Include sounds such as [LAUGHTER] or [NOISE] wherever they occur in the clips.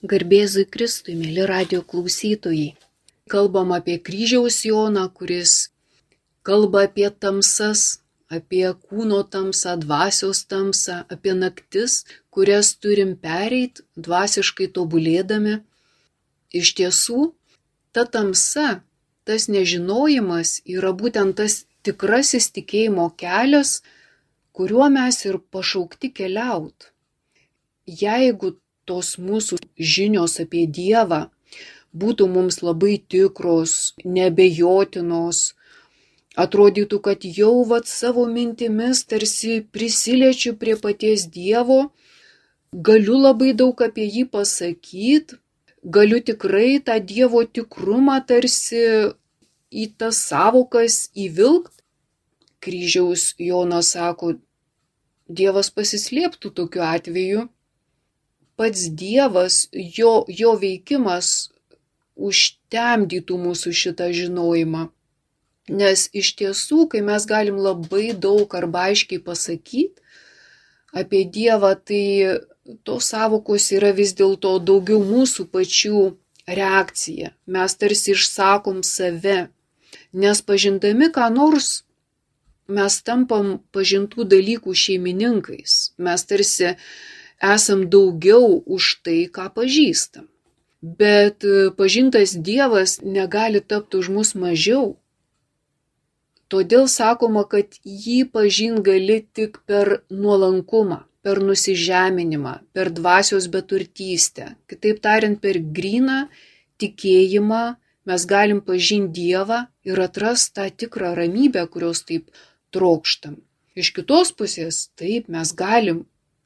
Garbėzui Kristui, mėly radio klausytojai. Kalbam apie kryžiaus Joną, kuris kalba apie tamsas, apie kūno tamsą, dvasios tamsą, apie naktis, kurias turim pereit dvasiškai tobulėdami. Iš tiesų, ta tamsa, tas nežinojimas yra būtent tas tikrasis tikėjimo kelias, kuriuo mes ir pašaukti keliaut. Jeigu tos mūsų žinios apie Dievą būtų mums labai tikros, nebejotinos, atrodytų, kad jau vat savo mintimis tarsi prisiliečiu prie paties Dievo, galiu labai daug apie jį pasakyti, galiu tikrai tą Dievo tikrumą tarsi į tas savokas įvilkt. Kryžiaus Jonas sako, Dievas pasislėptų tokiu atveju pats Dievas, jo, jo veikimas užtemdytų mūsų šitą žinojimą. Nes iš tiesų, kai mes galim labai daug arba aiškiai pasakyti apie Dievą, tai tos savokos yra vis dėlto daugiau mūsų pačių reakcija. Mes tarsi išsakom save. Nes pažindami ką nors, mes tampam pažintų dalykų šeimininkais. Mes tarsi esam daugiau už tai, ką pažįstam. Bet e, pažintas Dievas negali tapti už mus mažiau. Todėl sakoma, kad jį pažin gali tik per nuolankumą, per nusižeminimą, per dvasios beturtystę. Kitaip tariant, per gryną tikėjimą mes galim pažinti Dievą ir atrasti tą tikrą ramybę, kurios taip trokštam. Iš kitos pusės, taip, mes galim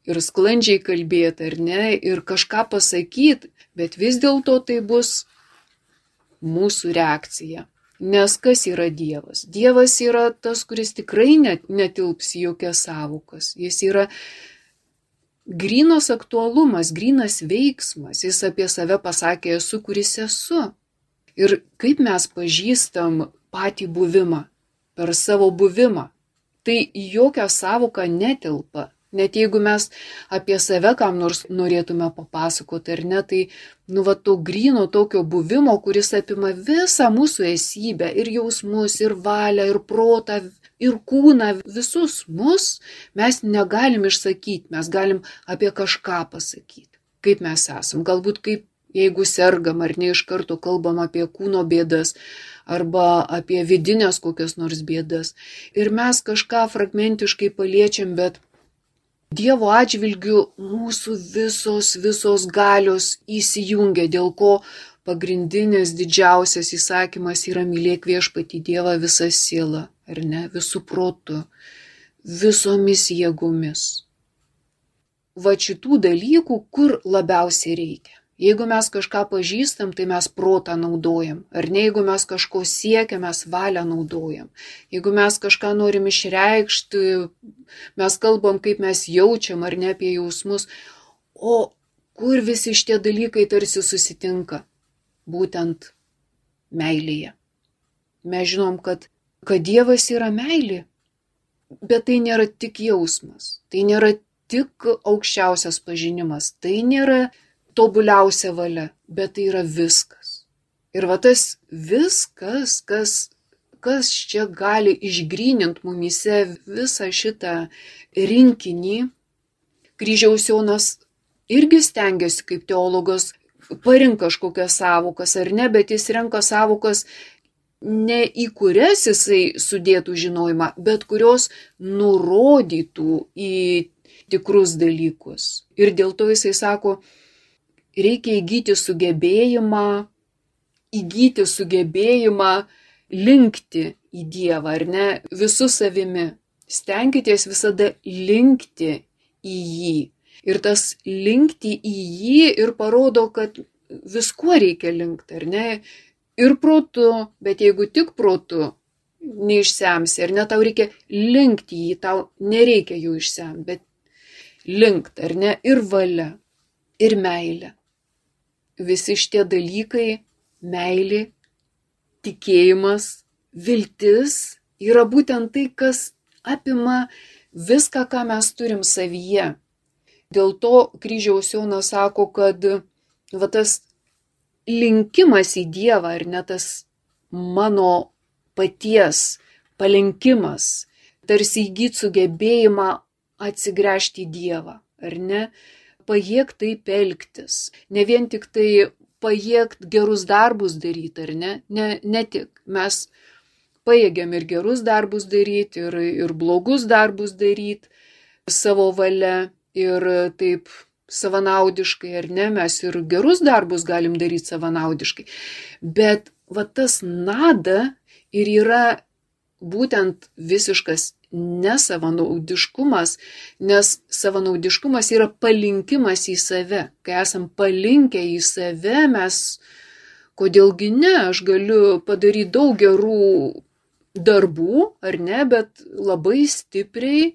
ir sklandžiai kalbėti, ar ne, ir kažką pasakyti, bet vis dėlto tai bus mūsų reakcija. Nes kas yra Dievas? Dievas yra tas, kuris tikrai net, netilps jokias savokas. Jis yra grinas aktualumas, grinas veiksmas. Jis apie save pasakė, esu, kuris esu. Ir kaip mes pažįstam patį buvimą, per savo buvimą. Tai jokia savoka netelpa. Net jeigu mes apie save kam nors norėtume papasakoti ar ne, tai, nu, va, to grino tokio buvimo, kuris apima visą mūsų esybę ir jausmus, ir valią, ir protą, ir kūną, visus mus mes negalim išsakyti, mes galim apie kažką pasakyti, kaip mes esam, galbūt kaip jeigu sergam ar ne iš karto kalbam apie kūno bėdas arba apie vidinės kokias nors bėdas. Ir mes kažką fragmentiškai paliečiam, bet Dievo atžvilgių mūsų visos, visos galios įsijungia, dėl ko pagrindinis didžiausias įsakymas yra mylėk viešpati Dievą visą sielą, ar ne, visų protų, visomis jėgomis. Va šitų dalykų, kur labiausiai reikia. Jeigu mes kažką pažįstam, tai mes protą naudojam. Ar ne, jeigu mes kažko siekiam, mes valią naudojam. Jeigu mes kažką norim išreikšti, mes kalbam, kaip mes jaučiam ar ne apie jausmus. O kur visi šitie dalykai tarsi susitinka? Būtent meilėje. Mes žinom, kad, kad Dievas yra meilė, bet tai nėra tik jausmas, tai nėra tik aukščiausias pažinimas, tai nėra tobuliausia valia, bet tai yra viskas. Ir va tas viskas, kas, kas čia gali išgrynint mumise visą šitą rinkinį, kryžiaus Jonas irgi stengiasi kaip teologas parink kažkokias savokas ar ne, bet jis renka savokas ne į kurias jisai sudėtų žinojimą, bet kurios nurodytų į tikrus dalykus. Ir dėl to jisai sako, reikia įgyti sugebėjimą, įgyti sugebėjimą linkti į Dievą, ar ne, visų savimi. Stenkitės visada linkti į jį. Ir tas linkti į jį ir parodo, kad viskuo reikia linkti, ar ne? Ir protu, bet jeigu tik protu neišsemsi, ar ne, tau reikia linkti jį, tau nereikia jų išsemti, bet linkti, ar ne, ir valia, ir meilė visi šitie dalykai - meilė, tikėjimas, viltis - yra būtent tai, kas apima viską, ką mes turim savyje. Dėl to kryžiaus Jonas sako, kad va tas linkimas į Dievą ir ne tas mano paties palinkimas, tarsi įgyti sugebėjimą atsigręžti į Dievą, ar ne? Pajėg taip elgtis. Ne vien tik tai pajėgt gerus darbus daryti, ar ne? Ne, ne tik. Mes pajėgiam ir gerus darbus daryti, ir, ir blogus darbus daryti savo valia, ir taip savanaudiškai, ar ne, mes ir gerus darbus galim daryti savanaudiškai. Bet va tas nada ir yra būtent visiškas nesavanaudiškumas, nes savanaudiškumas yra palinkimas į save. Kai esam palinkę į save, mes, kodėlgi ne, aš galiu padaryti daug gerų darbų, ar ne, bet labai stipriai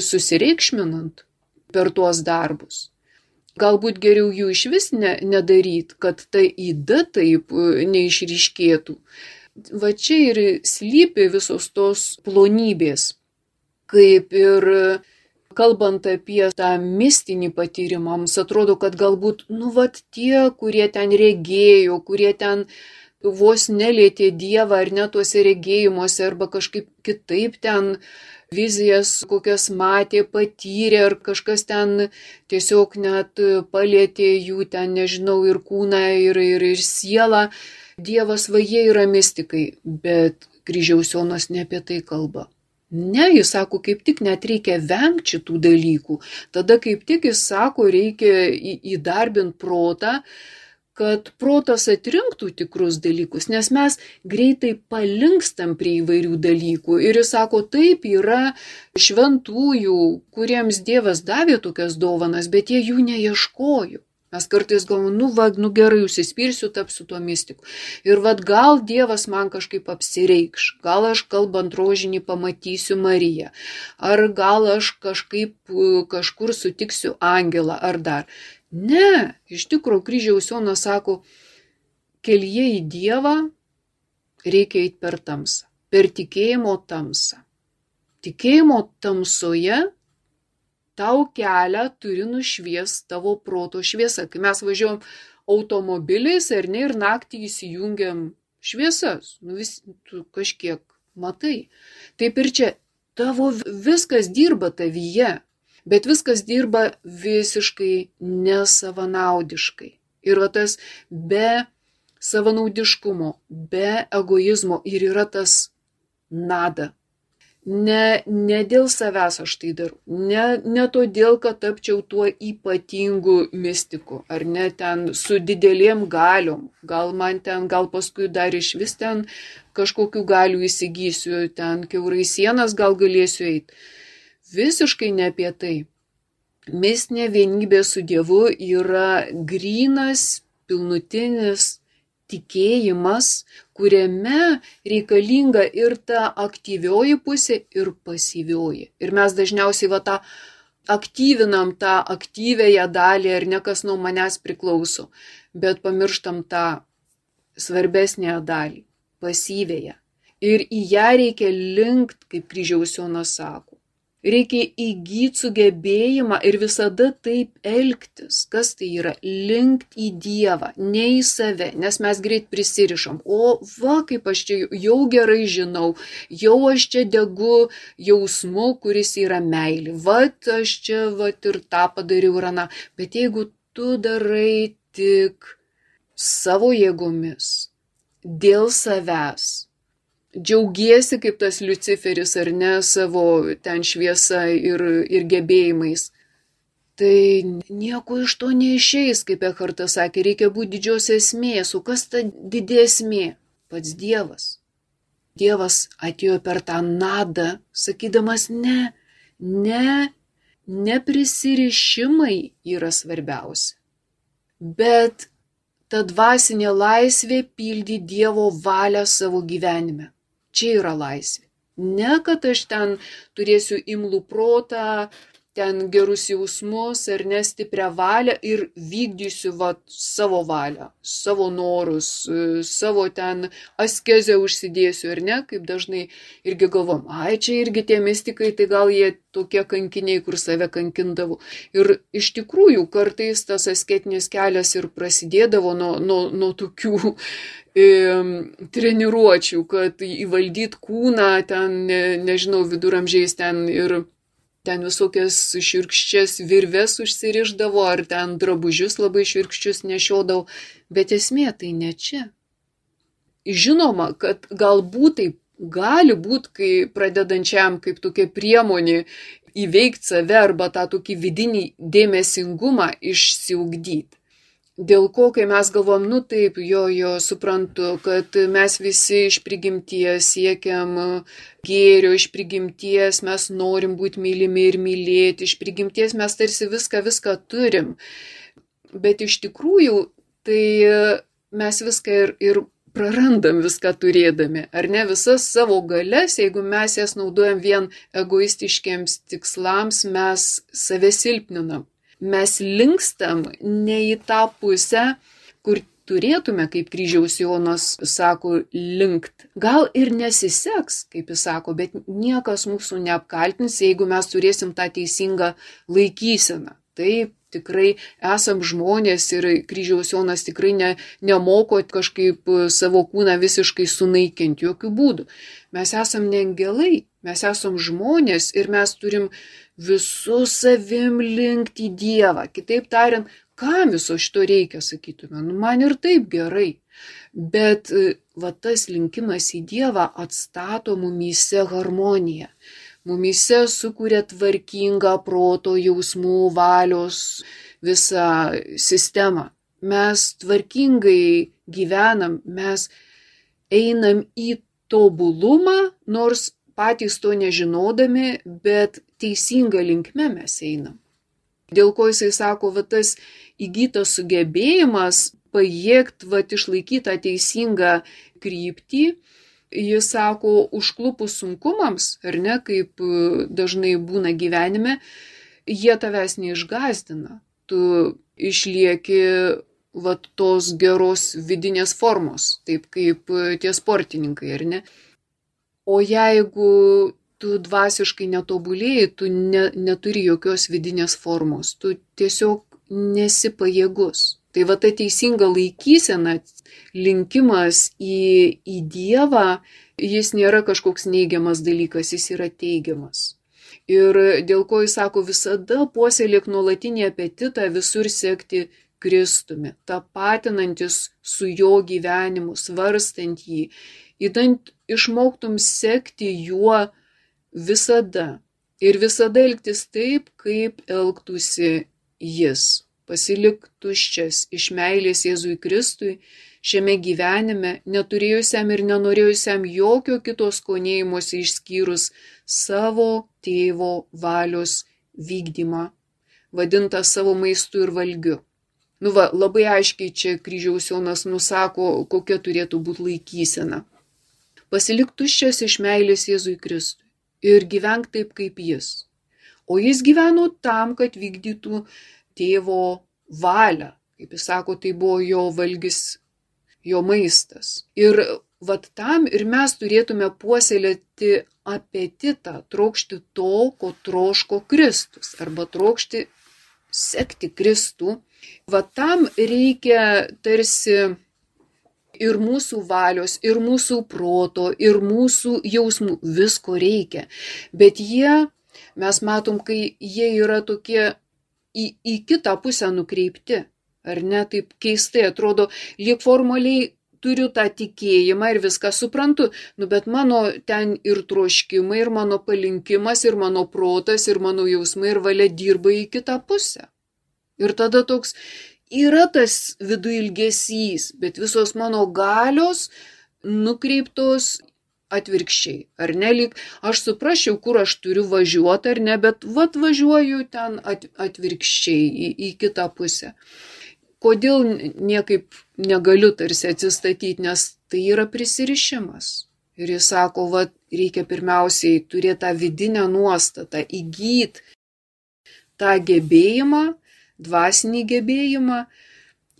susireikšminant per tuos darbus. Galbūt geriau jų iš vis ne, nedaryt, kad ta įda taip neišryškėtų va čia ir slypi visos tos plonybės. Kaip ir kalbant apie tą mistinį patyrimą, mums atrodo, kad galbūt, nu, vat tie, kurie ten regėjo, kurie ten vos nelėtė Dievą ar net tuose regėjimuose, arba kažkaip kitaip ten vizijas, kokias matė, patyrė, ar kažkas ten tiesiog net palėtė jų ten, nežinau, ir kūną, ir, ir, ir sielą Dievas va jie yra mystikai, bet kryžiaus Jonas ne apie tai kalba. Ne, jis sako, kaip tik net reikia vengti šitų dalykų. Tada kaip tik jis sako, reikia įdarbinti protą, kad protas atrinktų tikrus dalykus, nes mes greitai palinkstam prie įvairių dalykų. Ir jis sako, taip yra šventųjų, kuriems Dievas davė tokias dovanas, bet jie jų neieškojo. Mes kartais galvom, nu, va, nu gerai, užsispirsiu, tapsiu tuo mystiku. Ir vad gal Dievas man kažkaip apsireikš, gal aš kalbant rožinį pamatysiu Mariją, ar gal aš kažkaip kažkur sutiksiu angelą, ar dar. Ne, iš tikrųjų kryžiaus Jonas sako, kelyje į Dievą reikia eiti per tamsą, per tikėjimo tamsą. Tikėjimo tamsoje tau kelią turi nušvies tavo proto šviesa. Kai mes važiuojam automobiliais ar ne ir naktį įsijungiam šviesas, nu vis tu kažkiek matai. Taip ir čia tavo viskas dirba tavyje, bet viskas dirba visiškai nesavanaudiškai. Ir va tas be savanaudiškumo, be egoizmo ir yra tas nada, Ne, ne dėl savęs aš tai darau, ne, ne todėl, kad tapčiau tuo ypatingu mystiku, ar ne ten su didelėm galiom, gal man ten, gal paskui dar iš vis ten kažkokių galių įsigysiu, ten keurai sienas gal galėsiu eiti. Visiškai ne apie tai. Mistinė vienybė su Dievu yra grinas, pilnutinis tikėjimas, kuriame reikalinga ir ta aktyvioji pusė, ir pasyvioji. Ir mes dažniausiai va tą aktyvinam tą aktyvėją dalį, ar ne kas nuo manęs priklauso, bet pamirštam tą svarbesnę dalį - pasyvėją. Ir į ją reikia linkti, kaip kryžiaus Jonas sako. Reikia įgyti sugebėjimą ir visada taip elgtis. Kas tai yra? Linkt į Dievą, ne į save, nes mes greit prisirišam. O va, kaip aš čia jau gerai žinau, jau aš čia degu jausmu, kuris yra meilė. Va, aš čia, va, ir tą padariau rana. Bet jeigu tu darai tik savo jėgomis, dėl savęs, džiaugiesi kaip tas Luciferis ar ne savo ten šviesa ir, ir gebėjimais. Tai nieko iš to neišeis, kaip Ekartas sakė, reikia būti didžios esmės, o kas ta didesmė? Pats Dievas. Dievas atėjo per tą nadą, sakydamas ne, ne, neprisirišimai yra svarbiausia. Bet ta dvasinė laisvė pildy Dievo valią savo gyvenime. Čia yra laisvė. Ne, kad aš ten turėsiu imlų protą, ten gerus jausmus ar nestiprią valią ir vykdysiu va, savo valią, savo norus, savo ten askezę užsidėsiu ar ne, kaip dažnai irgi galvom, ai čia irgi tie mystikai, tai gal jie tokie kankiniai, kur save kankindavo. Ir iš tikrųjų kartais tas asketinis kelias ir prasidėdavo nuo, nuo, nuo tokių [LAUGHS] treniruočių, kad įvaldyt kūną ten, ne, nežinau, viduramžiais ten ir ten visokias širkščias virves užsiriždavo, ar ten drabužius labai širkščius nešiodavo, bet esmė tai ne čia. Žinoma, kad galbūt tai gali būti, kai pradedančiam kaip tokia priemonė įveikti save arba tą tokį vidinį dėmesingumą išsiugdyti. Dėl ko, kai mes galvom, nu taip, jo, jo, suprantu, kad mes visi iš prigimties siekiam gėrio, iš prigimties mes norim būti mylimi ir mylėti, iš prigimties mes tarsi viską, viską turim. Bet iš tikrųjų, tai mes viską ir, ir prarandam viską turėdami, ar ne visas savo galės, jeigu mes jas naudojam vien egoistiškiams tikslams, mes save silpninam mes linkstam ne į tą pusę, kur turėtume, kaip kryžiaus Jonas sako, linkt. Gal ir nesiseks, kaip jis sako, bet niekas mūsų neapkaltins, jeigu mes turėsim tą teisingą laikyseną. Taip, tikrai esam žmonės ir kryžiaus Jonas tikrai ne, nemoko kažkaip savo kūną visiškai sunaikinti, jokių būdų. Mes esam ne angelai, mes esam žmonės ir mes turim visų savim linkti į Dievą. Kitaip tariant, kam viso šito reikia, sakytume, nu, man ir taip gerai. Bet e, va tas linkimas į Dievą atstato mumyse harmoniją. Mumyse sukuria tvarkingą proto jausmų valios visą sistemą. Mes tvarkingai gyvenam, mes einam į tobulumą, nors patys to nežinodami, bet teisinga linkme mes einam. Dėl ko jisai sako, va tas įgytas sugebėjimas pajėgti, va išlaikyti tą teisingą kryptį, jis sako, užklupus sunkumams, ar ne, kaip e, dažnai būna gyvenime, jie tavęs neišgazdina. Tu išlieki va tos geros vidinės formos, taip kaip e, tie sportininkai, ar ne? O jeigu tu dvasiškai netobulėjai, tu ne, neturi jokios vidinės formos, tu tiesiog nesi pajėgus. Tai va ta teisinga laikysena, linkimas į, į Dievą, jis nėra kažkoks neigiamas dalykas, jis yra teigiamas. Ir dėl ko jis sako, visada puoselėk nuolatinį apetitą visur sekti Kristumi, tapatinantis su jo gyvenimu, svarstant jį, įdant išmoktum sekti juo visada ir visada elgtis taip, kaip elgtųsi jis. Pasilik tuščias iš meilės Jėzui Kristui šiame gyvenime, neturėjusiam ir nenorėjusiam jokio kito skonėjimuose išskyrus savo tėvo valios vykdymą, vadintą savo maistu ir valgiu. Nu va, labai aiškiai čia kryžiaus Jonas nusako, kokia turėtų būti laikysena. Pasilik tuščias iš meilės Jėzui Kristui ir gyvenk taip kaip jis. O jis gyveno tam, kad vykdytų tėvo valią. Kaip jis sako, tai buvo jo valgys, jo maistas. Ir vat tam ir mes turėtume puoselėti apetitą, trokšti to, ko troško Kristus, arba trokšti sekti Kristų. Vat tam reikia tarsi ir mūsų valios, ir mūsų proto, ir mūsų jausmų, visko reikia. Bet jie, mes matom, kai jie yra tokie į, į kitą pusę nukreipti, ar ne, taip keistai atrodo, lyg formaliai turiu tą tikėjimą ir viską suprantu, nu bet mano ten ir troškimai, ir mano palinkimas, ir mano protas, ir mano jausmai, ir valia dirba į kitą pusę. Ir tada toks yra tas vidų ilgesys, bet visos mano galios nukreiptos atvirkščiai. Ar ne, lyg aš suprasčiau, kur aš turiu važiuoti ar ne, bet vat važiuoju ten atvirkščiai į, į kitą pusę. Kodėl niekaip negaliu tarsi atsistatyti, nes tai yra prisirišimas. Ir jis sako, va, reikia pirmiausiai turėti tą vidinę nuostatą, įgyti tą gebėjimą, dvasinį gebėjimą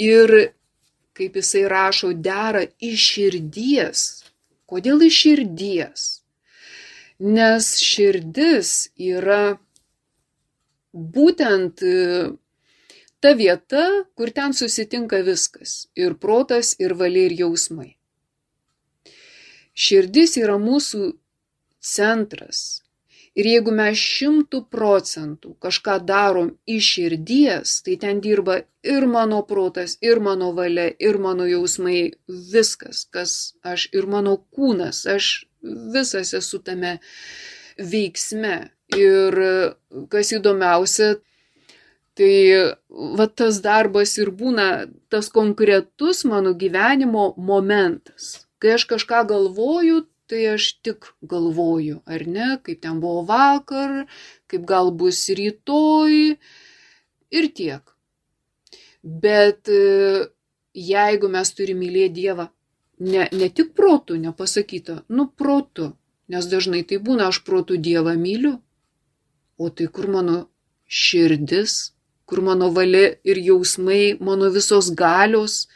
ir, kaip jisai rašo, dera iš širdies. Kodėl iš širdies? Nes širdis yra būtent e, ta vieta, kur ten susitinka viskas - ir protas, ir valia, ir jausmai. Širdis yra mūsų centras. Ir jeigu mes šimtų procentų kažką darom iš širdies, tai ten dirba ir mano protas, ir mano valia, ir mano jausmai, viskas, kas aš, ir mano kūnas, aš visas esu tame veiksme. Ir kas įdomiausia, tai va tas darbas ir būna tas konkretus mano gyvenimo momentas. Kai aš kažką galvoju, tai aš tik galvoju, ar ne, kaip ten buvo vakar, kaip gal bus rytoj. Ir tiek. Bet e, jeigu mes turime mylėti Dievą, ne, ne tik protų, nepasakyta, nu protų, nes dažnai tai būna, aš protų Dievą myliu, o tai kur mano širdis, kur mano valia ir jausmai, mano visos galios,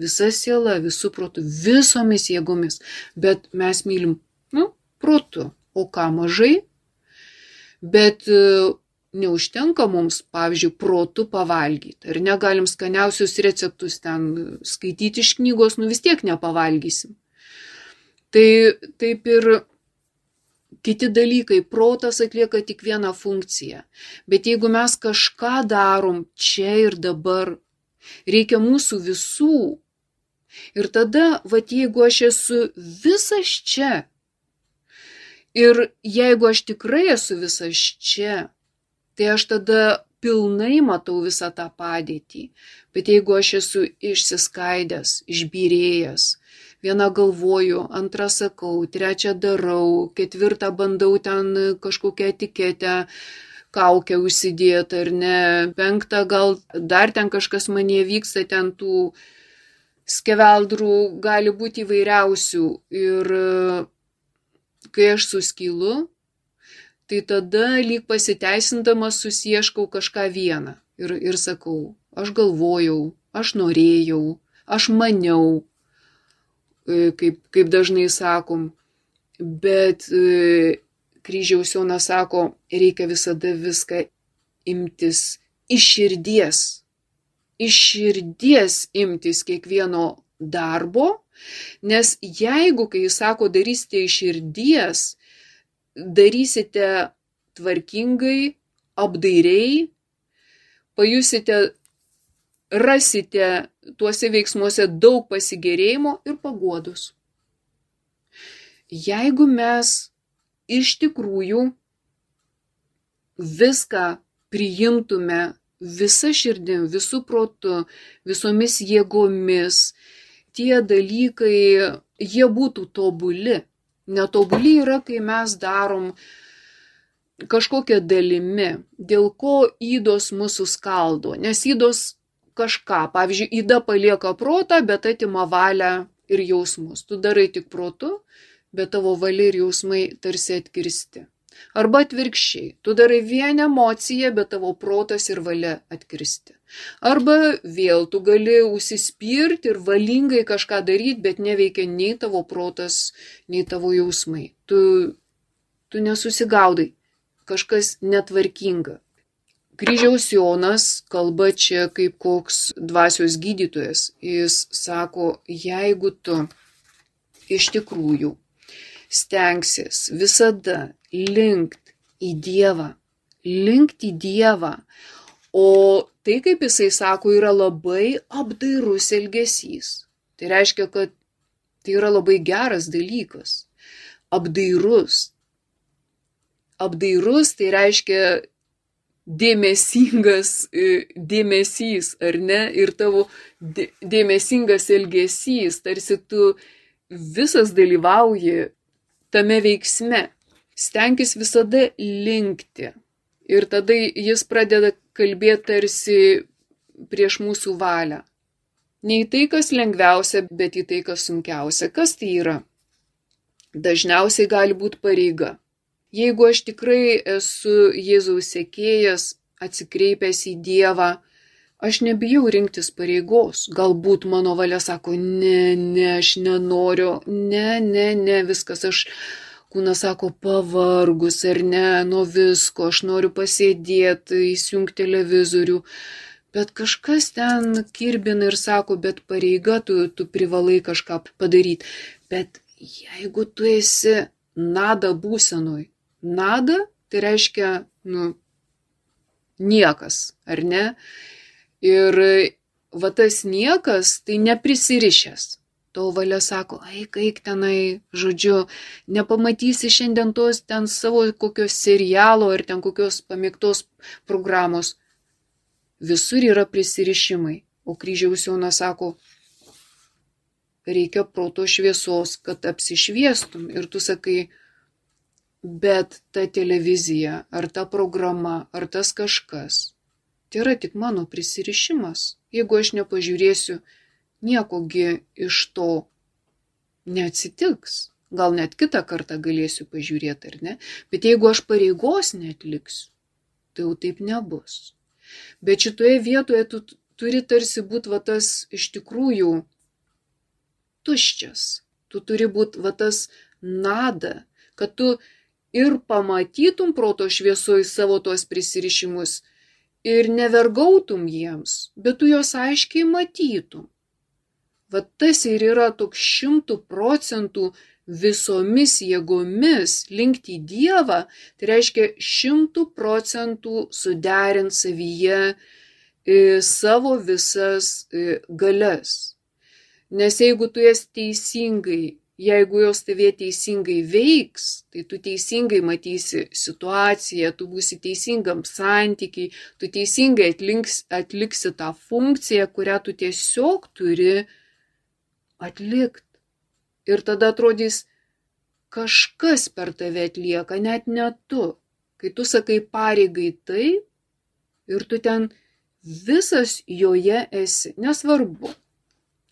visa siela, visų protų, visomis jėgomis, bet mes mylim, nu, protų, o ką mažai, bet e, neužtenka mums, pavyzdžiui, protų pavalgyti. Ir negalim skaniausius receptus ten skaityti iš knygos, nu vis tiek nepavalgysim. Tai taip ir kiti dalykai, protas atlieka tik vieną funkciją. Bet jeigu mes kažką darom čia ir dabar, reikia mūsų visų Ir tada, va jeigu aš esu visas čia, ir jeigu aš tikrai esu visas čia, tai aš tada pilnai matau visą tą padėtį. Bet jeigu aš esu išsiskaidęs, išbyrėjęs, vieną galvoju, antrą sakau, trečią darau, ketvirtą bandau ten kažkokią etiketę, kaukę užsidėti ar ne, penktą gal dar ten kažkas manie vyksta, ten tų skeveldrų gali būti įvairiausių ir kai aš suskylu, tai tada lyg pasiteisindamas susieškau kažką vieną ir, ir sakau, aš galvojau, aš norėjau, aš maniau, e, kaip, kaip dažnai sakom, bet e, kryžiaus Jonas sako, reikia visada viską imtis iš širdies iš širdies imtis kiekvieno darbo, nes jeigu, kai jis sako, darysite iš širdies, darysite tvarkingai, apdairiai, pajusite, rasite tuose veiksmuose daug pasigėrėjimo ir paguodus. Jeigu mes iš tikrųjų viską priimtume visa širdim, visų protu, visomis jėgomis, tie dalykai, jie būtų tobuli. Netobuli yra, kai mes darom kažkokią dalimi, dėl ko įdos mūsų skaldo. Nes įdos kažką, pavyzdžiui, įda palieka protą, bet atima valią ir jausmus. Tu darai tik protu, bet tavo valia ir jausmai tarsi atkirsti. Arba atvirkščiai, tu darai vien emociją, bet tavo protas ir valia atkristi. Arba vėl tu gali užsispirti ir valingai kažką daryti, bet neveikia nei tavo protas, nei tavo jausmai. Tu, tu nesusigaudai, kažkas netvarkinga. Kryžiaus Jonas kalba čia kaip koks dvasios gydytojas. Jis sako, jeigu tu iš tikrųjų stengsis visada linkt į Dievą, linkt į Dievą. O tai, kaip jisai sako, yra labai apdairus elgesys. Tai reiškia, kad tai yra labai geras dalykas. Apdairus. Apdairus tai reiškia dėmesingas e, dėmesys, ar ne? Ir tavo dėmesingas elgesys, tarsi tu visas dalyvauji tame veiksme. Stenkis visada linkti. Ir tada jis pradeda kalbėti tarsi prieš mūsų valią. Ne į tai, kas lengviausia, bet į tai, kas sunkiausia. Kas tai yra? Dažniausiai gali būti pareiga. Jeigu aš tikrai esu Jėzaus sekėjas, atsikreipęs į Dievą, aš nebijau rinktis pareigos. Galbūt mano valia sako, ne, ne, aš nenoriu, ne, ne, ne, viskas, aš kūnas sako pavargus ar ne, nuo visko, aš noriu pasėdėti, įsijungti televizorių. Bet kažkas ten kirbina ir sako, bet pareiga, tu, tu privalai kažką padaryti. Bet jeigu tu esi nada būsenoj, nada tai reiškia, nu, niekas, ar ne? Ir va tas niekas, tai neprisirišęs. Tau valia sako, eik, eik tenai, žodžiu, nepamatysi šiandien tos ten savo kokios serialo ar ten kokios pamėgtos programos. Visur yra prisirišimai. O kryžiaus Jonas sako, reikia proto šviesos, kad apsišviestum. Ir tu sakai, bet ta televizija, ar ta programa, ar tas kažkas, tai yra tik mano prisirišimas. Jeigu aš nepažiūrėsiu, niekogi iš to neatsitiks. Gal net kitą kartą galėsiu pažiūrėti, ar ne? Bet jeigu aš pareigos netliksiu, tai jau taip nebus. Bet šitoje vietoje tu turi tarsi būti va tas iš tikrųjų tuščias. Tu turi būti va tas nada, kad tu ir pamatytum proto šviesoj savo tuos prisirišimus ir nevergautum jiems, bet tu juos aiškiai matytum. Vat tas ir yra toks šimtų procentų visomis jėgomis linkti į Dievą, tai reiškia šimtų procentų suderint savyje e, savo visas e, galias. Nes jeigu tu jas teisingai, jeigu jos tavie teisingai veiks, tai tu teisingai matysi situaciją, tu būsi teisingam santykiai, tu teisingai atlinks, atliksi tą funkciją, kurią tu tiesiog turi atlikti. Ir tada atrodys, kažkas per tave atlieka, net ne tu. Kai tu sakai pareigai taip ir tu ten visas joje esi, nesvarbu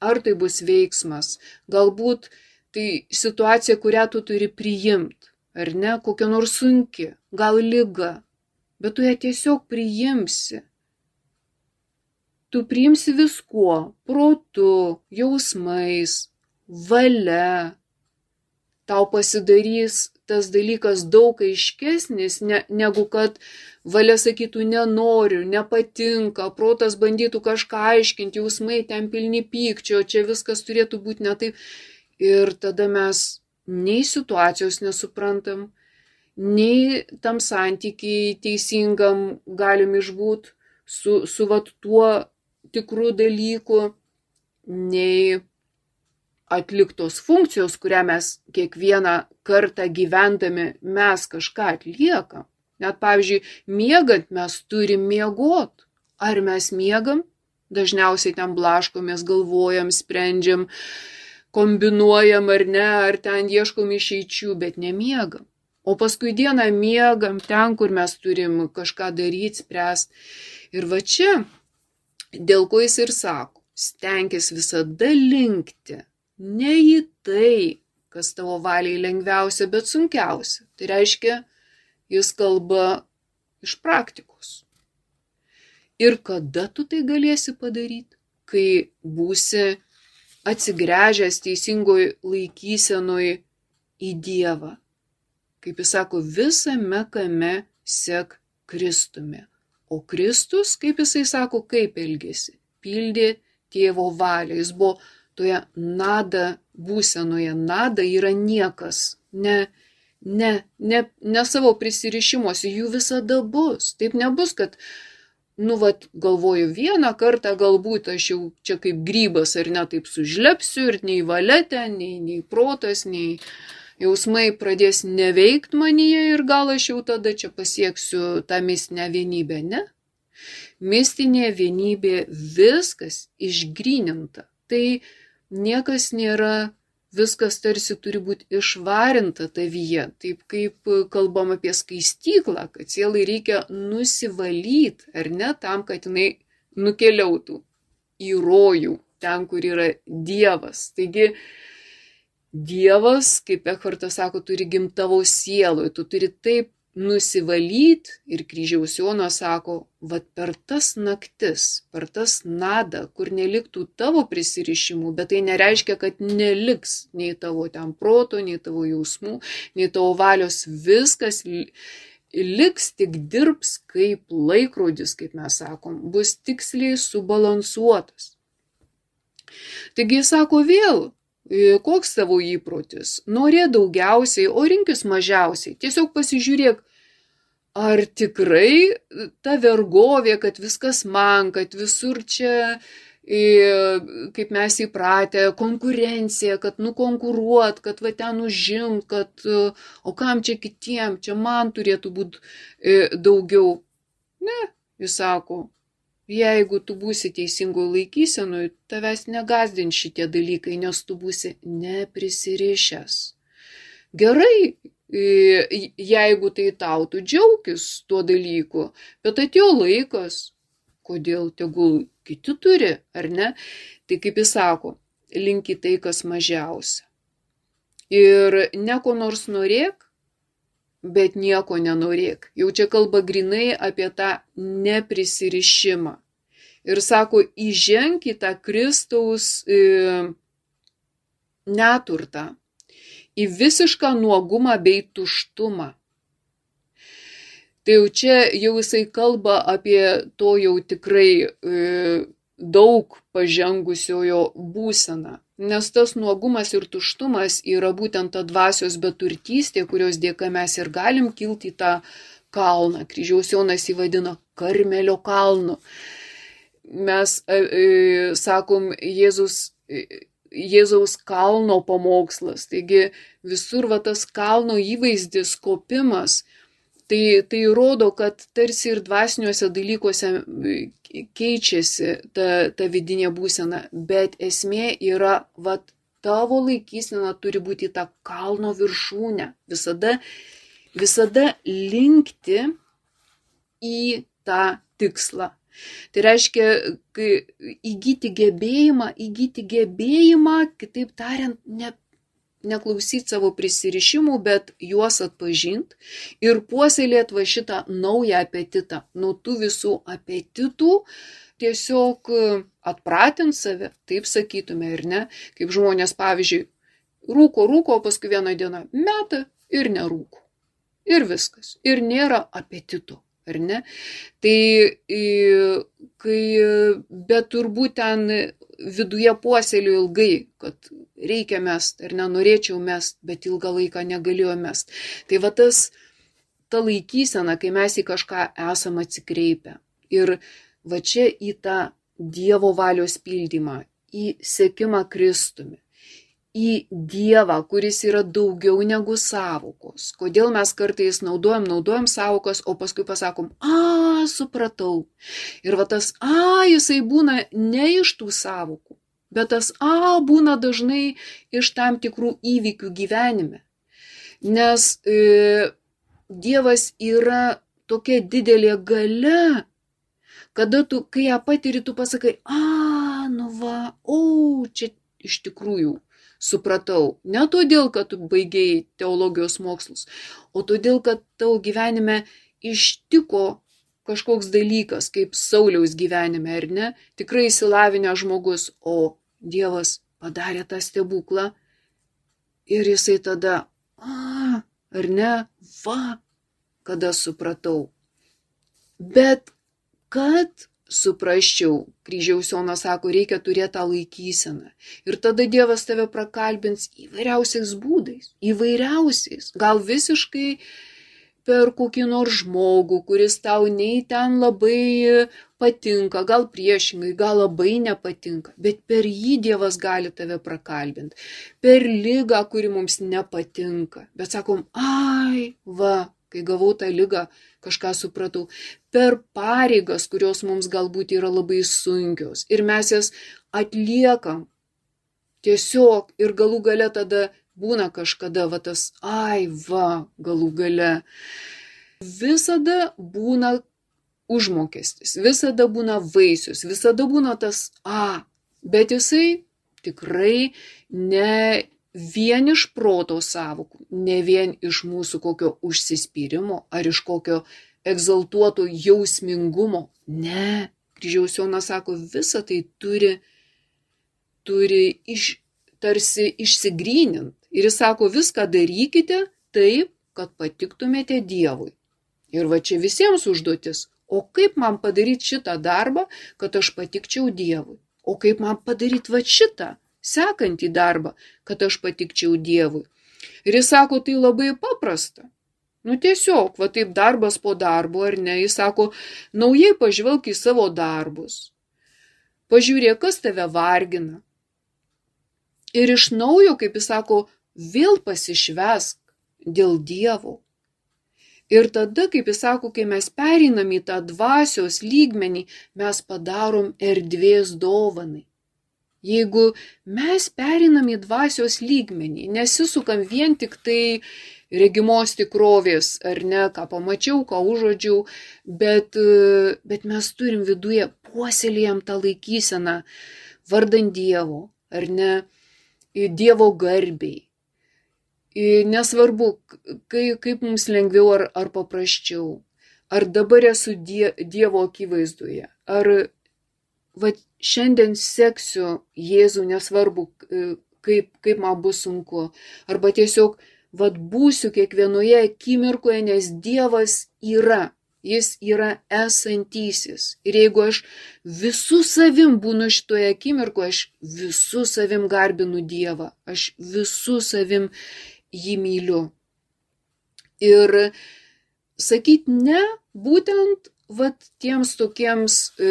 ar tai bus veiksmas, galbūt tai situacija, kurią tu turi priimti, ar ne, kokia nors sunki, gal lyga, bet tu ją tiesiog priimsi. Tu priimsi viskuo - protu, jausmais, valia. Tau pasidarys tas dalykas daug aiškesnis, ne, negu kad valia sakytų nenoriu, nepatinka, protas bandytų kažką aiškinti, jausmai ten pilni pykčio, čia viskas turėtų būti ne taip. Ir tada mes nei situacijos nesuprantam, nei tam santykiai teisingam galim išbūti su, su vat tuo tikrų dalykų, nei atliktos funkcijos, kurią mes kiekvieną kartą gyvendami mes kažką atliekam. Net pavyzdžiui, miegant mes turim miegot. Ar mes miegam? Dažniausiai ten blaškomės, galvojam, sprendžiam, kombinuojam ar ne, ar ten ieškom išeičių, bet nemiegam. O paskui dieną miegam ten, kur mes turim kažką daryti, spręsti. Ir va čia, dėl ko jis ir sako, stenkis visada linkti ne į tai, kas tavo valiai lengviausia, bet sunkiausia. Tai reiškia, jis kalba iš praktikos. Ir kada tu tai galėsi padaryti? Kai būsi atsigręžęs teisingoj laikysenoj į Dievą. Kaip jis sako, visame kame sek Kristumi. O Kristus, kaip jisai sako, kaip elgesi? Pildė tėvo valią. Jis buvo toje nada būsenoje. Nada yra niekas. Ne, ne, ne, ne savo prisirišimuose, jų visada bus. Taip nebus, kad, nu, vad, galvoju vieną kartą, galbūt aš jau čia kaip grybas ar ne taip sužlepsiu ir nei valia ten, nei, nei protas, nei jausmai pradės neveikt manyje ir gal aš jau tada čia pasieksiu tą mistinę vienybę, ne? Mistinė vienybė viskas išgryninta. Tai niekas nėra, viskas tarsi turi būti išvarinta tavyje, taip kaip kalbam apie skaistyklą, kad sielai reikia nusivalyti, ar ne, tam, kad jinai nukeliautų į rojų, ten, kur yra Dievas. Taigi, Dievas, kaip Ekhartas sako, turi gimti tavo sieloje, tu turi taip nusivalyt ir kryžiaus Jonas sako, vad per tas naktis, per tas nadą, kur neliktų tavo prisirišimų, bet tai nereiškia, kad neliks nei tavo ten proto, nei tavo jausmų, nei tavo valios, viskas liks tik dirbs kaip laikrodis, kaip mes sakom, bus tiksliai subalansuotas. Taigi jis sako vėl, koks tavo įprotis? Norė daugiausiai, o rinkis mažiausiai. Tiesiog pasižiūrėk, ar tikrai ta vergovė, kad viskas man, kad visur čia, e, kaip mes įpratę, konkurencija, kad nukonkuruot, kad va ten užimt, kad o kam čia kitiem, čia man turėtų būti e, daugiau. Ne, jis sako, Jeigu tu būsi teisingo laikysenui, tavęs negazdin šitie dalykai, nes tu būsi neprisirišęs. Gerai, jeigu tai tau, tu džiaugis tuo dalyku, bet atėjo laikas, kodėl tegul kiti turi, ar ne? Tai kaip jis sako, linki tai, kas mažiausia. Ir ne ko nors norėk, bet nieko nenorėk. Jau čia kalba grinai apie tą neprisirišimą ir sako, įženk į tą Kristaus e, neturtą, į visišką nuogumą bei tuštumą. Tai jau čia jau jisai kalba apie to jau tikrai e, daug pažengusiojo būseną. Nes tas nuogumas ir tuštumas yra būtent ta dvasios beturtystė, kurios dėka mes ir galim kilti į tą kalną. Kryžiaus Jonas įvadino Karmelio kalnu mes e, e, sakom Jėzus, e, Jėzaus kalno pamokslas. Taigi visur va tas kalno įvaizdis, kopimas, tai, tai rodo, kad tarsi ir dvasiniuose dalykuose keičiasi ta, ta vidinė būsena, bet esmė yra, va, tavo laikysena turi būti tą kalno viršūnę. Visada, visada linkti į tą tikslą. Tai reiškia, kai įgyti gebėjimą, įgyti gebėjimą, kitaip tariant, ne, neklausyti savo prisirišimų, bet juos atpažinti ir puoselėti va šitą naują apetitą. Nuo tų visų apetitų tiesiog atpratint save, taip sakytume ir ne, kaip žmonės, pavyzdžiui, rūko, rūko, paskui vieną dieną meta ir nerūko. Ir viskas. Ir nėra apetito ar ne? Tai kai, bet turbūt ten viduje puoselėjau ilgai, kad reikia mest ar nenorėčiau mest, bet ilgą laiką negalėjau mest. Tai va tas, ta laikysena, kai mes į kažką esam atsikreipę. Ir va čia į tą Dievo valios pildymą, į sėkimą Kristumi į Dievą, kuris yra daugiau negu savokos. Kodėl mes kartais naudojam, naudojam savokas, o paskui pasakom, a, supratau. Ir va tas a, jisai būna ne iš tų savokų, bet tas a būna dažnai iš tam tikrų įvykių gyvenime. Nes e, Dievas yra tokia didelė gale, kada tu, kai ją patiri, tu pasakai, a, nu va, o, čia iš tikrųjų supratau. Ne todėl, kad tu baigiai teologijos mokslus, o todėl, kad tavo gyvenime ištiko kažkoks dalykas, kaip Sauliaus gyvenime, ar ne? Tikrai įsilavinę žmogus, o Dievas padarė tą stebuklą ir jisai tada, a, ar ne, va, kada supratau. Bet kad suprasčiau. Kryžiaus Jonas sako, reikia turėti tą laikyseną. Ir tada Dievas tave prakalbins įvairiausiais būdais. Įvairiausiais. Gal visiškai per kokį nors žmogų, kuris tau nei ten labai patinka, gal priešingai, gal labai nepatinka, bet per jį Dievas gali tave prakalbinti. Per lygą, kuri mums nepatinka. Bet sakom, ai, va, kai gavau tą lygą, kažką supratau, per pareigas, kurios mums galbūt yra labai sunkios. Ir mes jas atliekam. Tiesiog. Ir galų gale tada būna kažkada va tas, ai va, galų gale. Visada būna užmokestis, visada būna vaisius, visada būna tas A, bet jisai tikrai ne vien iš proto savokų, ne vien iš mūsų kokio užsispyrimo ar iš kokio egzaltuoto jausmingumo. Ne, kryžiaus Jonas sako, visa tai turi, turi iš, tarsi išsigryninti. Ir jis sako, viską darykite taip, kad patiktumėte Dievui. Ir va čia visiems užduotis. O kaip man padaryti šitą darbą, kad aš patikčiau Dievui? O kaip man padaryti va šitą, sekantį darbą, kad aš patikčiau Dievui? Ir jis sako, tai labai paprasta. Nu tiesiog, va taip darbas po darbo, ar ne, jis sako, naujai pažvelk į savo darbus. Pažiūrėk, kas tave vargina. Ir iš naujo, kaip jis sako, vėl pasišvesk dėl Dievo. Ir tada, kaip jis sako, kai mes pereinam į tą dvasios lygmenį, mes padarom erdvės dovanai. Jeigu mes pereinam į dvasios lygmenį, nesisukam vien tik tai regimos tikrovės, ar ne, ką pamačiau, ką užodžiau, bet, bet mes turim viduje puoselėjam tą laikyseną vardant Dievo, ar ne, Dievo garbiai. Nesvarbu, kai, kaip mums lengviau ar, ar paprasčiau, ar dabar esu die, Dievo akivaizdoje, ar va, šiandien seksiu Jėzų, nesvarbu, kaip, kaip man bus sunku, arba tiesiog vad būsiu kiekvienoje akimirkoje, nes Dievas yra, Jis yra esantysis. Ir jeigu aš visų savim būnu šitoje akimirkoje, aš visų savim garbinu Dievą, aš visų savim jį myliu. Ir sakyti ne būtent vat, tiems tokiems e,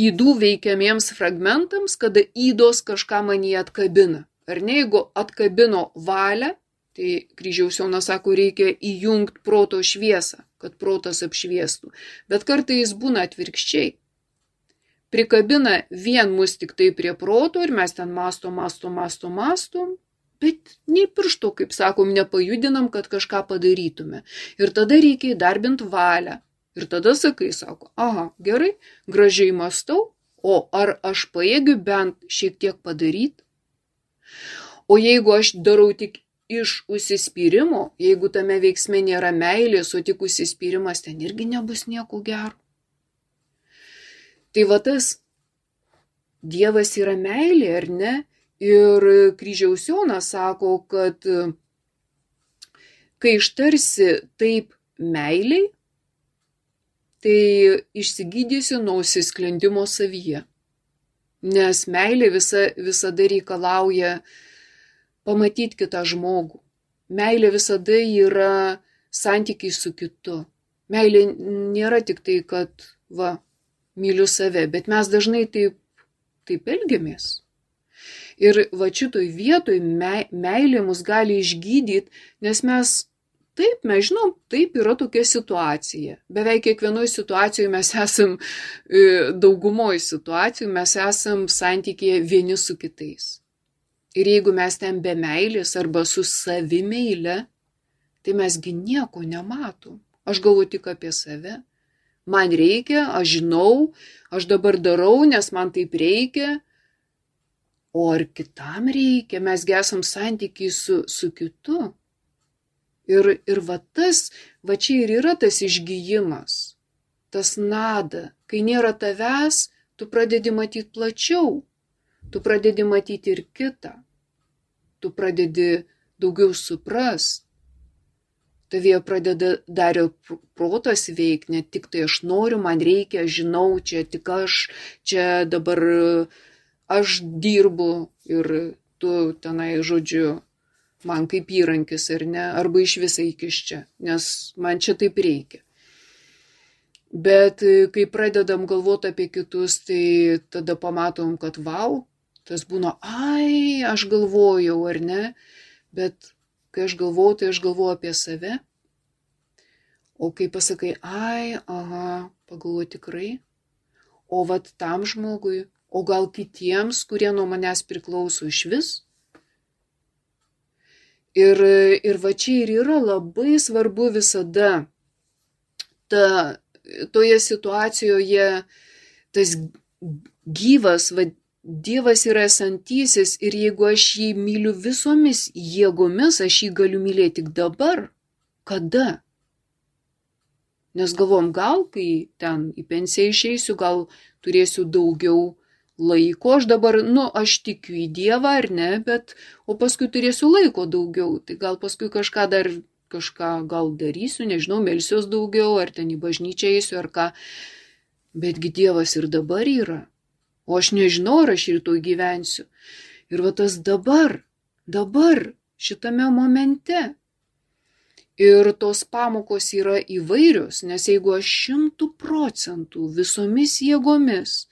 įdų veikiamiems fragmentams, kada įdos kažką man jį atkabina. Ar ne, jeigu atkabino valią, tai kryžiaus Jonas sako, reikia įjungti proto šviesą, kad protas apšviestų. Bet kartais būna atvirkščiai. Prikabina vien mus tik tai prie proto ir mes ten mastom, mastom, mastom, mastom, bet nei piršto, kaip sakom, nepajudinam, kad kažką padarytume. Ir tada reikia įdarbinti valią. Ir tada sakai, sako, aha, gerai, gražiai mastau, o ar aš pajėgiu bent šiek tiek padaryti? O jeigu aš darau tik iš užsispyrimo, jeigu tame veiksme nėra meilės, o tik užsispyrimas, ten irgi nebus nieko gero. Tai va tas Dievas yra meilė, ar ne? Ir kryžiaus Jonas sako, kad kai ištarsi taip meiliai, tai išsigydysi nuo užsisklendimo savyje. Nes meilė visa, visada reikalauja pamatyti kitą žmogų. Meilė visada yra santykiai su kitu. Meilė nėra tik tai, kad, va, myliu save, bet mes dažnai taip, taip elgiamės. Ir va šitoj vietoj me, meilė mus gali išgydyti, nes mes Taip, mes žinom, taip yra tokia situacija. Beveik kiekvienoje situacijoje mes esam, daugumoje situacijų mes esam santykėje vieni su kitais. Ir jeigu mes ten be meilės arba su savimeile, tai mesgi nieko nematom. Aš galvoju tik apie save. Man reikia, aš žinau, aš dabar darau, nes man taip reikia. O ar kitam reikia, mesgi esam santykiai su, su kitu. Ir, ir va tas, va čia ir yra tas išgyjimas, tas nada. Kai nėra tavęs, tu pradedi matyti plačiau, tu pradedi matyti ir kitą, tu pradedi daugiau supras. Tavėje pradeda dar ir protas veikti, ne tik tai aš noriu, man reikia, žinau, čia tik aš, čia dabar aš dirbu ir tu tenai, žodžiu, man kaip įrankis ar ne, arba iš visai kiščia, nes man čia taip reikia. Bet e, kai pradedam galvoti apie kitus, tai tada pamatom, kad wow, tas būna, ai, aš galvojau, ar ne, bet kai aš galvoju, tai aš galvoju apie save. O kai pasakai, ai, aha, pagalvoju tikrai, o vad tam žmogui, o gal kitiems, kurie nuo manęs priklauso iš vis, Ir, ir va čia ir yra labai svarbu visada ta, toje situacijoje tas gyvas, va, Dievas yra esantysis ir jeigu aš jį myliu visomis jėgomis, aš jį galiu mylėti tik dabar. Kada? Nes galvom, gal kai ten į pensiją išeisiu, gal turėsiu daugiau laiko, aš dabar, nu, aš tikiu į Dievą ar ne, bet, o paskui turėsiu laiko daugiau, tai gal paskui kažką dar, kažką gal darysiu, nežinau, melsiuos daugiau, ar ten į bažnyčią eisiu, ar ką. Betgi Dievas ir dabar yra. O aš nežinau, ar aš rytoj gyvensiu. Ir va tas dabar, dabar, šitame momente. Ir tos pamokos yra įvairios, nes jeigu aš šimtų procentų visomis jėgomis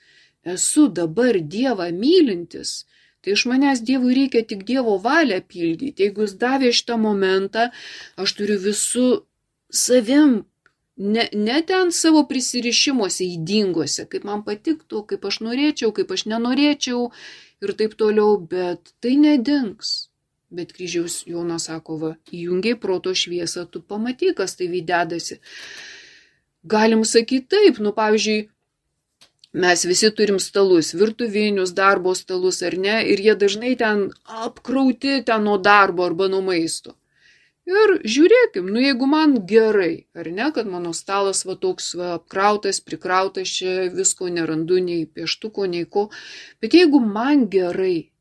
esu dabar Dievą mylintis, tai iš manęs Dievui reikia tik Dievo valią pildyti. Jeigu jis davė šitą momentą, aš turiu visų savim, ne, ne ten savo prisirišimuose įdingose, kaip man patiktų, kaip aš norėčiau, kaip aš nenorėčiau ir taip toliau, bet tai nedings. Bet kryžiaus Jonas sako, va, įjungiai proto šviesą, tu pamatyk, kas tai vydedasi. Galim sakyti taip, nu pavyzdžiui, mes visi turim stalus, virtuvinius darbo stalus ar ne, ir jie dažnai ten apkrauti ten nuo darbo arba nuo maisto. Ir žiūrėkim, nu jeigu man gerai, ar ne, kad mano stalas va toks va, apkrautas, prikrautas, čia visko nerandu, nei pieštuko, nei ko, bet jeigu man gerai,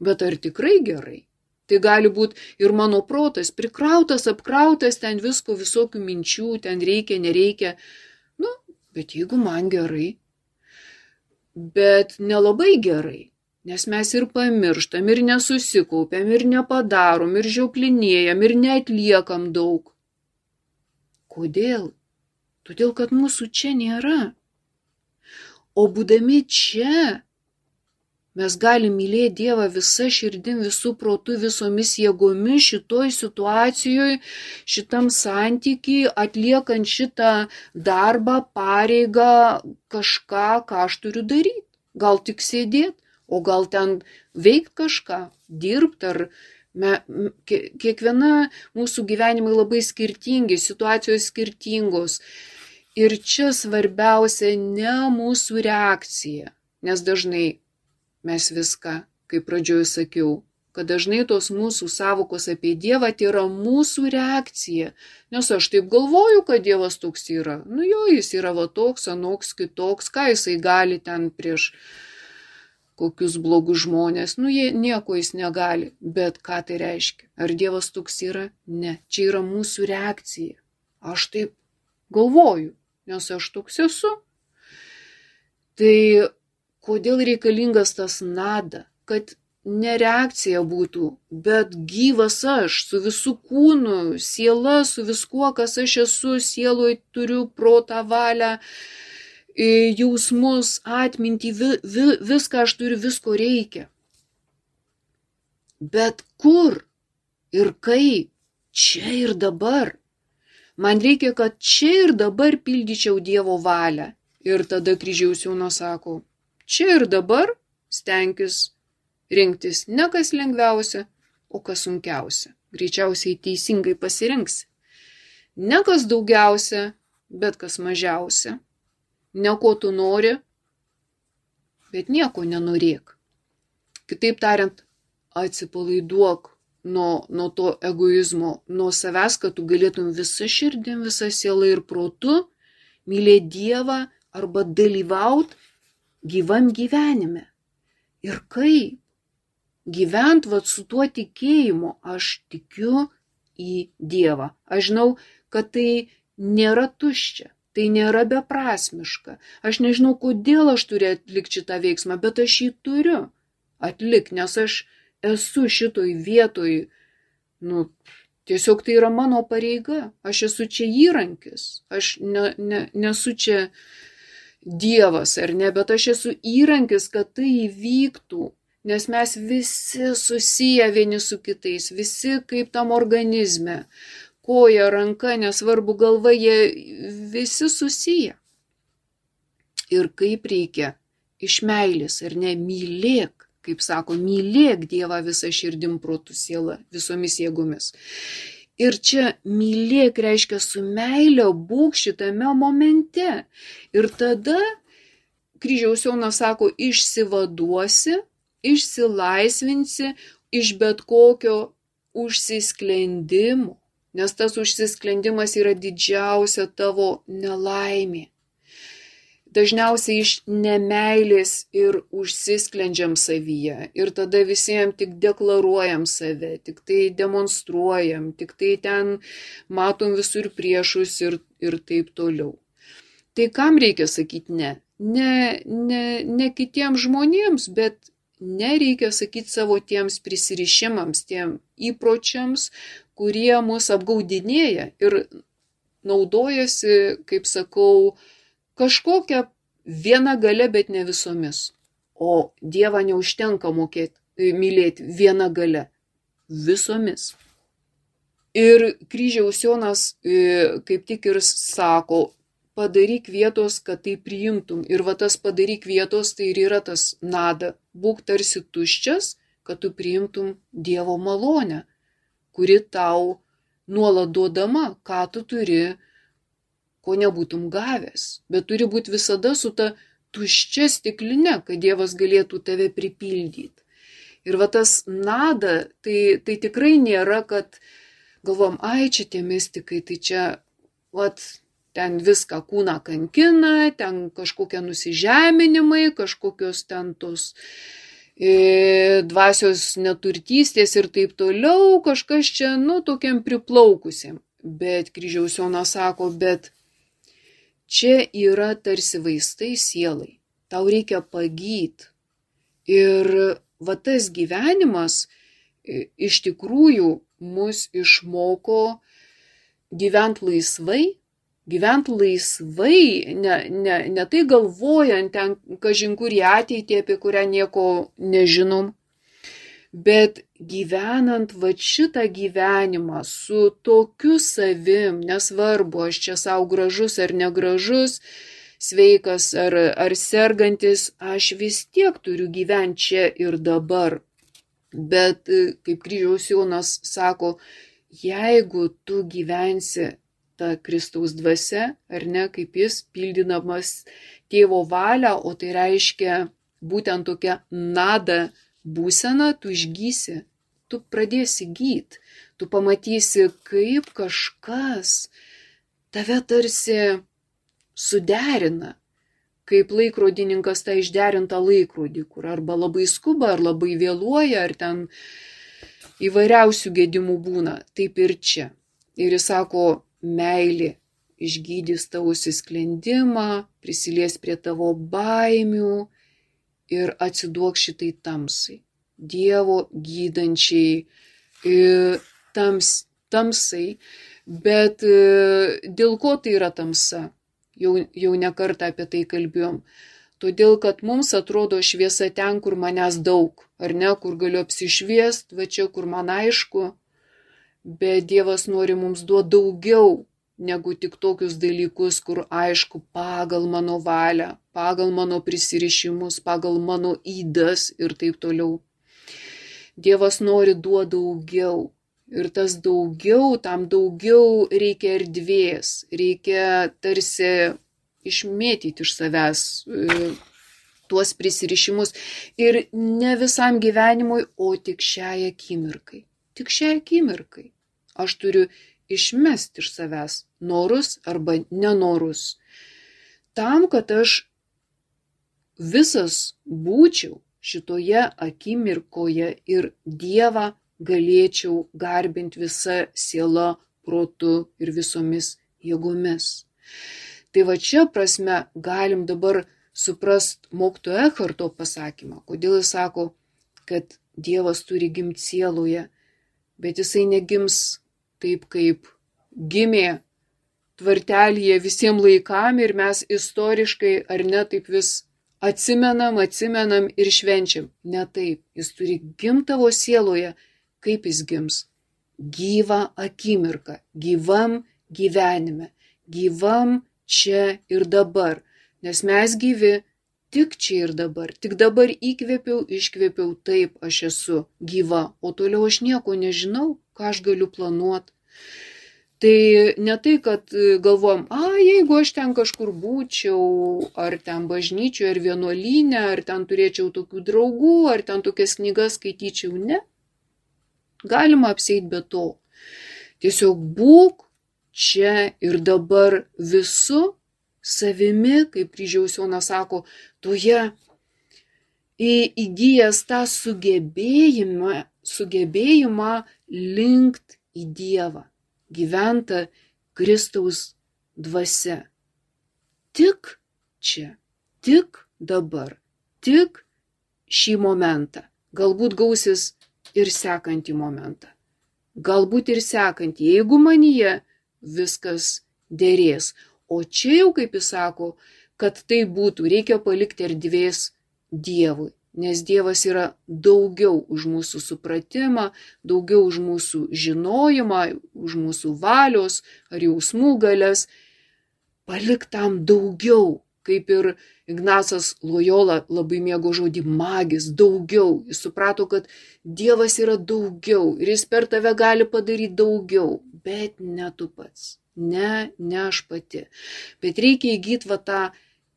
Bet ar tikrai gerai? Tai gali būti ir mano protas prikrautas, apkrautas, ten visko, visokių minčių, ten reikia, nereikia. Nu, bet jeigu man gerai. Bet nelabai gerai, nes mes ir pamirštam, ir nesusikaupiam, ir nepadarom, ir žiauplinėjam, ir netliekam daug. Kodėl? Todėl, kad mūsų čia nėra. O būdami čia, Mes galim mylėti Dievą visą širdim, visų protų, visomis jėgomis šitoj situacijoje, šitam santykiai, atliekant šitą darbą, pareigą, kažką, ką aš turiu daryti. Gal tik sėdėti, o gal ten veikti kažką, dirbti ar me, kiekviena mūsų gyvenimai labai skirtingi, situacijos skirtingos. Ir čia svarbiausia ne mūsų reakcija, nes dažnai mes viską, kaip pradžioj sakiau, kad dažnai tos mūsų savokos apie Dievą tai yra mūsų reakcija. Nes aš taip galvoju, kad Dievas toks yra. Nu jo, jis yra va toks, anoks, kitoks, ką jisai gali ten prieš kokius blogus žmonės. Nu jie nieko jis negali. Bet ką tai reiškia? Ar Dievas toks yra? Ne. Čia yra mūsų reakcija. Aš taip galvoju, nes aš toks esu. Tai kodėl reikalingas tas nada, kad ne reakcija būtų, bet gyvas aš, su visų kūnu, siela, su viskuo, kas aš esu, sieloje turiu protą valią, jausmus, atmintį, vi, vi, viską aš turiu, visko reikia. Bet kur ir kaip, čia ir dabar. Man reikia, kad čia ir dabar pildyčiau Dievo valią. Ir tada kryžiaus Jonas sako, čia ir dabar stenkis rinktis ne kas lengviausia, o kas sunkiausia. Greičiausiai teisingai pasirinksi. Ne kas daugiausia, bet kas mažiausia. Ne ko tu nori, bet nieko nenorėk. Kitaip tariant, atsipalaiduok nuo, nuo to egoizmo, nuo savęs, kad tu galėtum visą širdim, visą sielą ir protu mylėti Dievą arba dalyvauti gyvam gyvenime. Ir kaip? Gyvent vat su tuo tikėjimu, aš tikiu į Dievą. Aš žinau, kad tai nėra tuščia, tai nėra beprasmiška. Aš nežinau, kodėl aš turiu atlikti šitą veiksmą, bet aš jį turiu atlikti, nes aš esu šitoj vietoj, nu, tiesiog tai yra mano pareiga. Aš esu čia įrankis, aš ne, ne, nesu čia Dievas, ar ne, bet aš esu įrankis, kad tai įvyktų, nes mes visi susiję vieni su kitais, visi kaip tam organizme, koja, ranka, nesvarbu galva, jie visi susiję. Ir kaip reikia iš meilės, ar ne, mylėk, kaip sako, mylėk Dievą visą širdim, protų, sielą, visomis jėgomis. Ir čia mylėk reiškia su meilė būk šitame momente. Ir tada kryžiaus Jonas sako, išsivaduosi, išsilaisvinsi iš bet kokio užsisklendimo, nes tas užsisklendimas yra didžiausia tavo nelaimė dažniausiai iš nemailės ir užsisklendžiam savyje. Ir tada visiems tik deklaruojam save, tik tai demonstruojam, tik tai ten matom visur priešus ir, ir taip toliau. Tai kam reikia sakyti ne? Ne, ne, ne kitiems žmonėms, bet nereikia sakyti savo tiems prisirišimams, tiem įpročiams, kurie mus apgaudinėja ir naudojasi, kaip sakau, kažkokia viena gale, bet ne visomis. O Dievą neužtenka mokėti, e, mylėti viena gale, visomis. Ir kryžiaus Jonas e, kaip tik ir sako, padaryk vietos, kad tai priimtum. Ir va tas padaryk vietos, tai ir yra tas nada. Būk tarsi tuščias, kad tu priimtum Dievo malonę, kuri tau nuolat duodama, ką tu turi ko nebūtum gavęs, bet turi būti visada su ta tuščia stiklinė, kad Dievas galėtų tave pripildyti. Ir va tas nada, tai, tai tikrai nėra, kad galvom, ai čia tie mystikai, tai čia, vat, ten viską kūną kankina, ten kažkokie nusižeminimai, kažkokios ten tos e, dvasios neturtystės ir taip toliau, kažkas čia, nu, tokiam priplaukusiam. Bet kryžiaus Jonas sako, bet Čia yra tarsi vaistai sielai. Tau reikia pagyt. Ir va tas gyvenimas iš tikrųjų mus išmoko gyventi laisvai, gyventi laisvai, ne, ne, ne tai galvojant ten kažin kur į ateitį, apie kurią nieko nežinom, Bet gyvenant va šitą gyvenimą su tokiu savim, nesvarbu, aš čia savo gražus ar negražus, sveikas ar, ar sergantis, aš vis tiek turiu gyventi čia ir dabar. Bet kaip kryžiaus Jonas sako, jeigu tu gyvensi tą Kristaus dvasia, ar ne, kaip jis pildydamas tėvo valią, o tai reiškia būtent tokia nada būseną tu išgysi, tu pradėsi gyt, tu pamatysi, kaip kažkas tave tarsi suderina, kaip laikrodininkas tą išderintą laikrodį, kur arba labai skuba, ar labai vėluoja, ar ten įvairiausių gedimų būna, taip ir čia. Ir jis sako, meilė išgydys tavo įsisklendimą, prisilies prie tavo baimių, ir atsiduok šitai tamsai. Dievo gydančiai e, tams, tamsai, bet e, dėl ko tai yra tamsa? Jau, jau nekartą apie tai kalbėjom. Todėl, kad mums atrodo šviesa ten, kur manęs daug, ar ne, kur galiu apsišviest, va čia, kur man aišku, bet Dievas nori mums duoti daugiau, negu tik tokius dalykus, kur aišku pagal mano valią, pagal mano prisirišimus, pagal mano įdas ir taip toliau. Dievas nori duoti daugiau. Ir tas daugiau, tam daugiau reikia erdvės, reikia tarsi išmėtyti iš savęs e, tuos prisirišimus. Ir ne visam gyvenimui, o tik šiai akimirkai. Tik šiai akimirkai. Aš turiu išmesti iš savęs norus arba nenorus. Tam, kad aš visas būčiau šitoje akimirkoje ir Dievą galėčiau garbinti visa siela, protu ir visomis jėgomis. Tai va čia prasme galim dabar suprast Mokto Ekarto pasakymą, kodėl jis sako, kad Dievas turi gimti sieloje, bet jisai negims taip kaip gimė tvartelyje visiems laikam ir mes istoriškai ar ne taip vis atsimenam, atsimenam ir švenčiam. Ne taip, jis turi gimtavo sieloje, kaip jis gims. Gyva akimirka, gyvam gyvenime, gyvam čia ir dabar, nes mes gyvi tik čia ir dabar, tik dabar įkvėpiau, iškvėpiau, taip aš esu gyva, o toliau aš nieko nežinau, ką aš galiu planuoti. Tai ne tai, kad e, galvom, a, jeigu aš ten kažkur būčiau, ar ten bažnyčioje, ar vienuolynė, ar ten turėčiau tokių draugų, ar ten tokias knygas skaityčiau, ne. Galima apsėti be to. Tiesiog būk čia ir dabar visu savimi, kaip kryžiaus Jonas sako, toje įgyjęs tą sugebėjimą, sugebėjimą linkti į Dievą gyventa Kristaus dvasia. Tik čia, tik dabar, tik šį momentą. Galbūt gausis ir sekantį momentą. Galbūt ir sekantį, jeigu manyje viskas dėrės. O čia jau, kaip jis sako, kad tai būtų, reikia palikti erdvės Dievui nes Dievas yra daugiau už mūsų supratimą, daugiau už mūsų žinojimą, už mūsų valios ar jausmų galės. Palik tam daugiau, kaip ir Ignacas Lojola labai mėgo žodį magis, daugiau. Jis suprato, kad Dievas yra daugiau ir jis per tave gali padaryti daugiau, bet ne tu pats. Ne, ne aš pati. Bet reikia įgyti va tą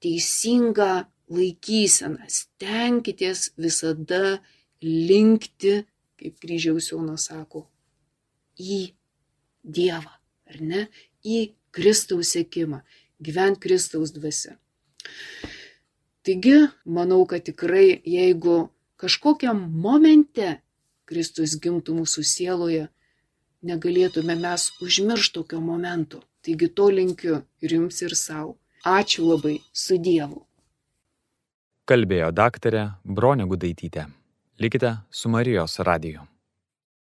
teisingą laikysena. Stenkitės visada linkti, kaip kryžiaus Jonas sako, į Dievą, ar ne? Į Kristaus sėkimą, gyvent Kristaus dvasia. Taigi, manau, kad tikrai, jeigu kažkokiam momente Kristus gimtų mūsų sieloje, negalėtume mes užmiršti tokio momento. Taigi to linkiu ir jums ir savo. Ačiū labai su Dievu kalbėjo daktarė Bronė Gudaitytė. Likite su Marijos radiju.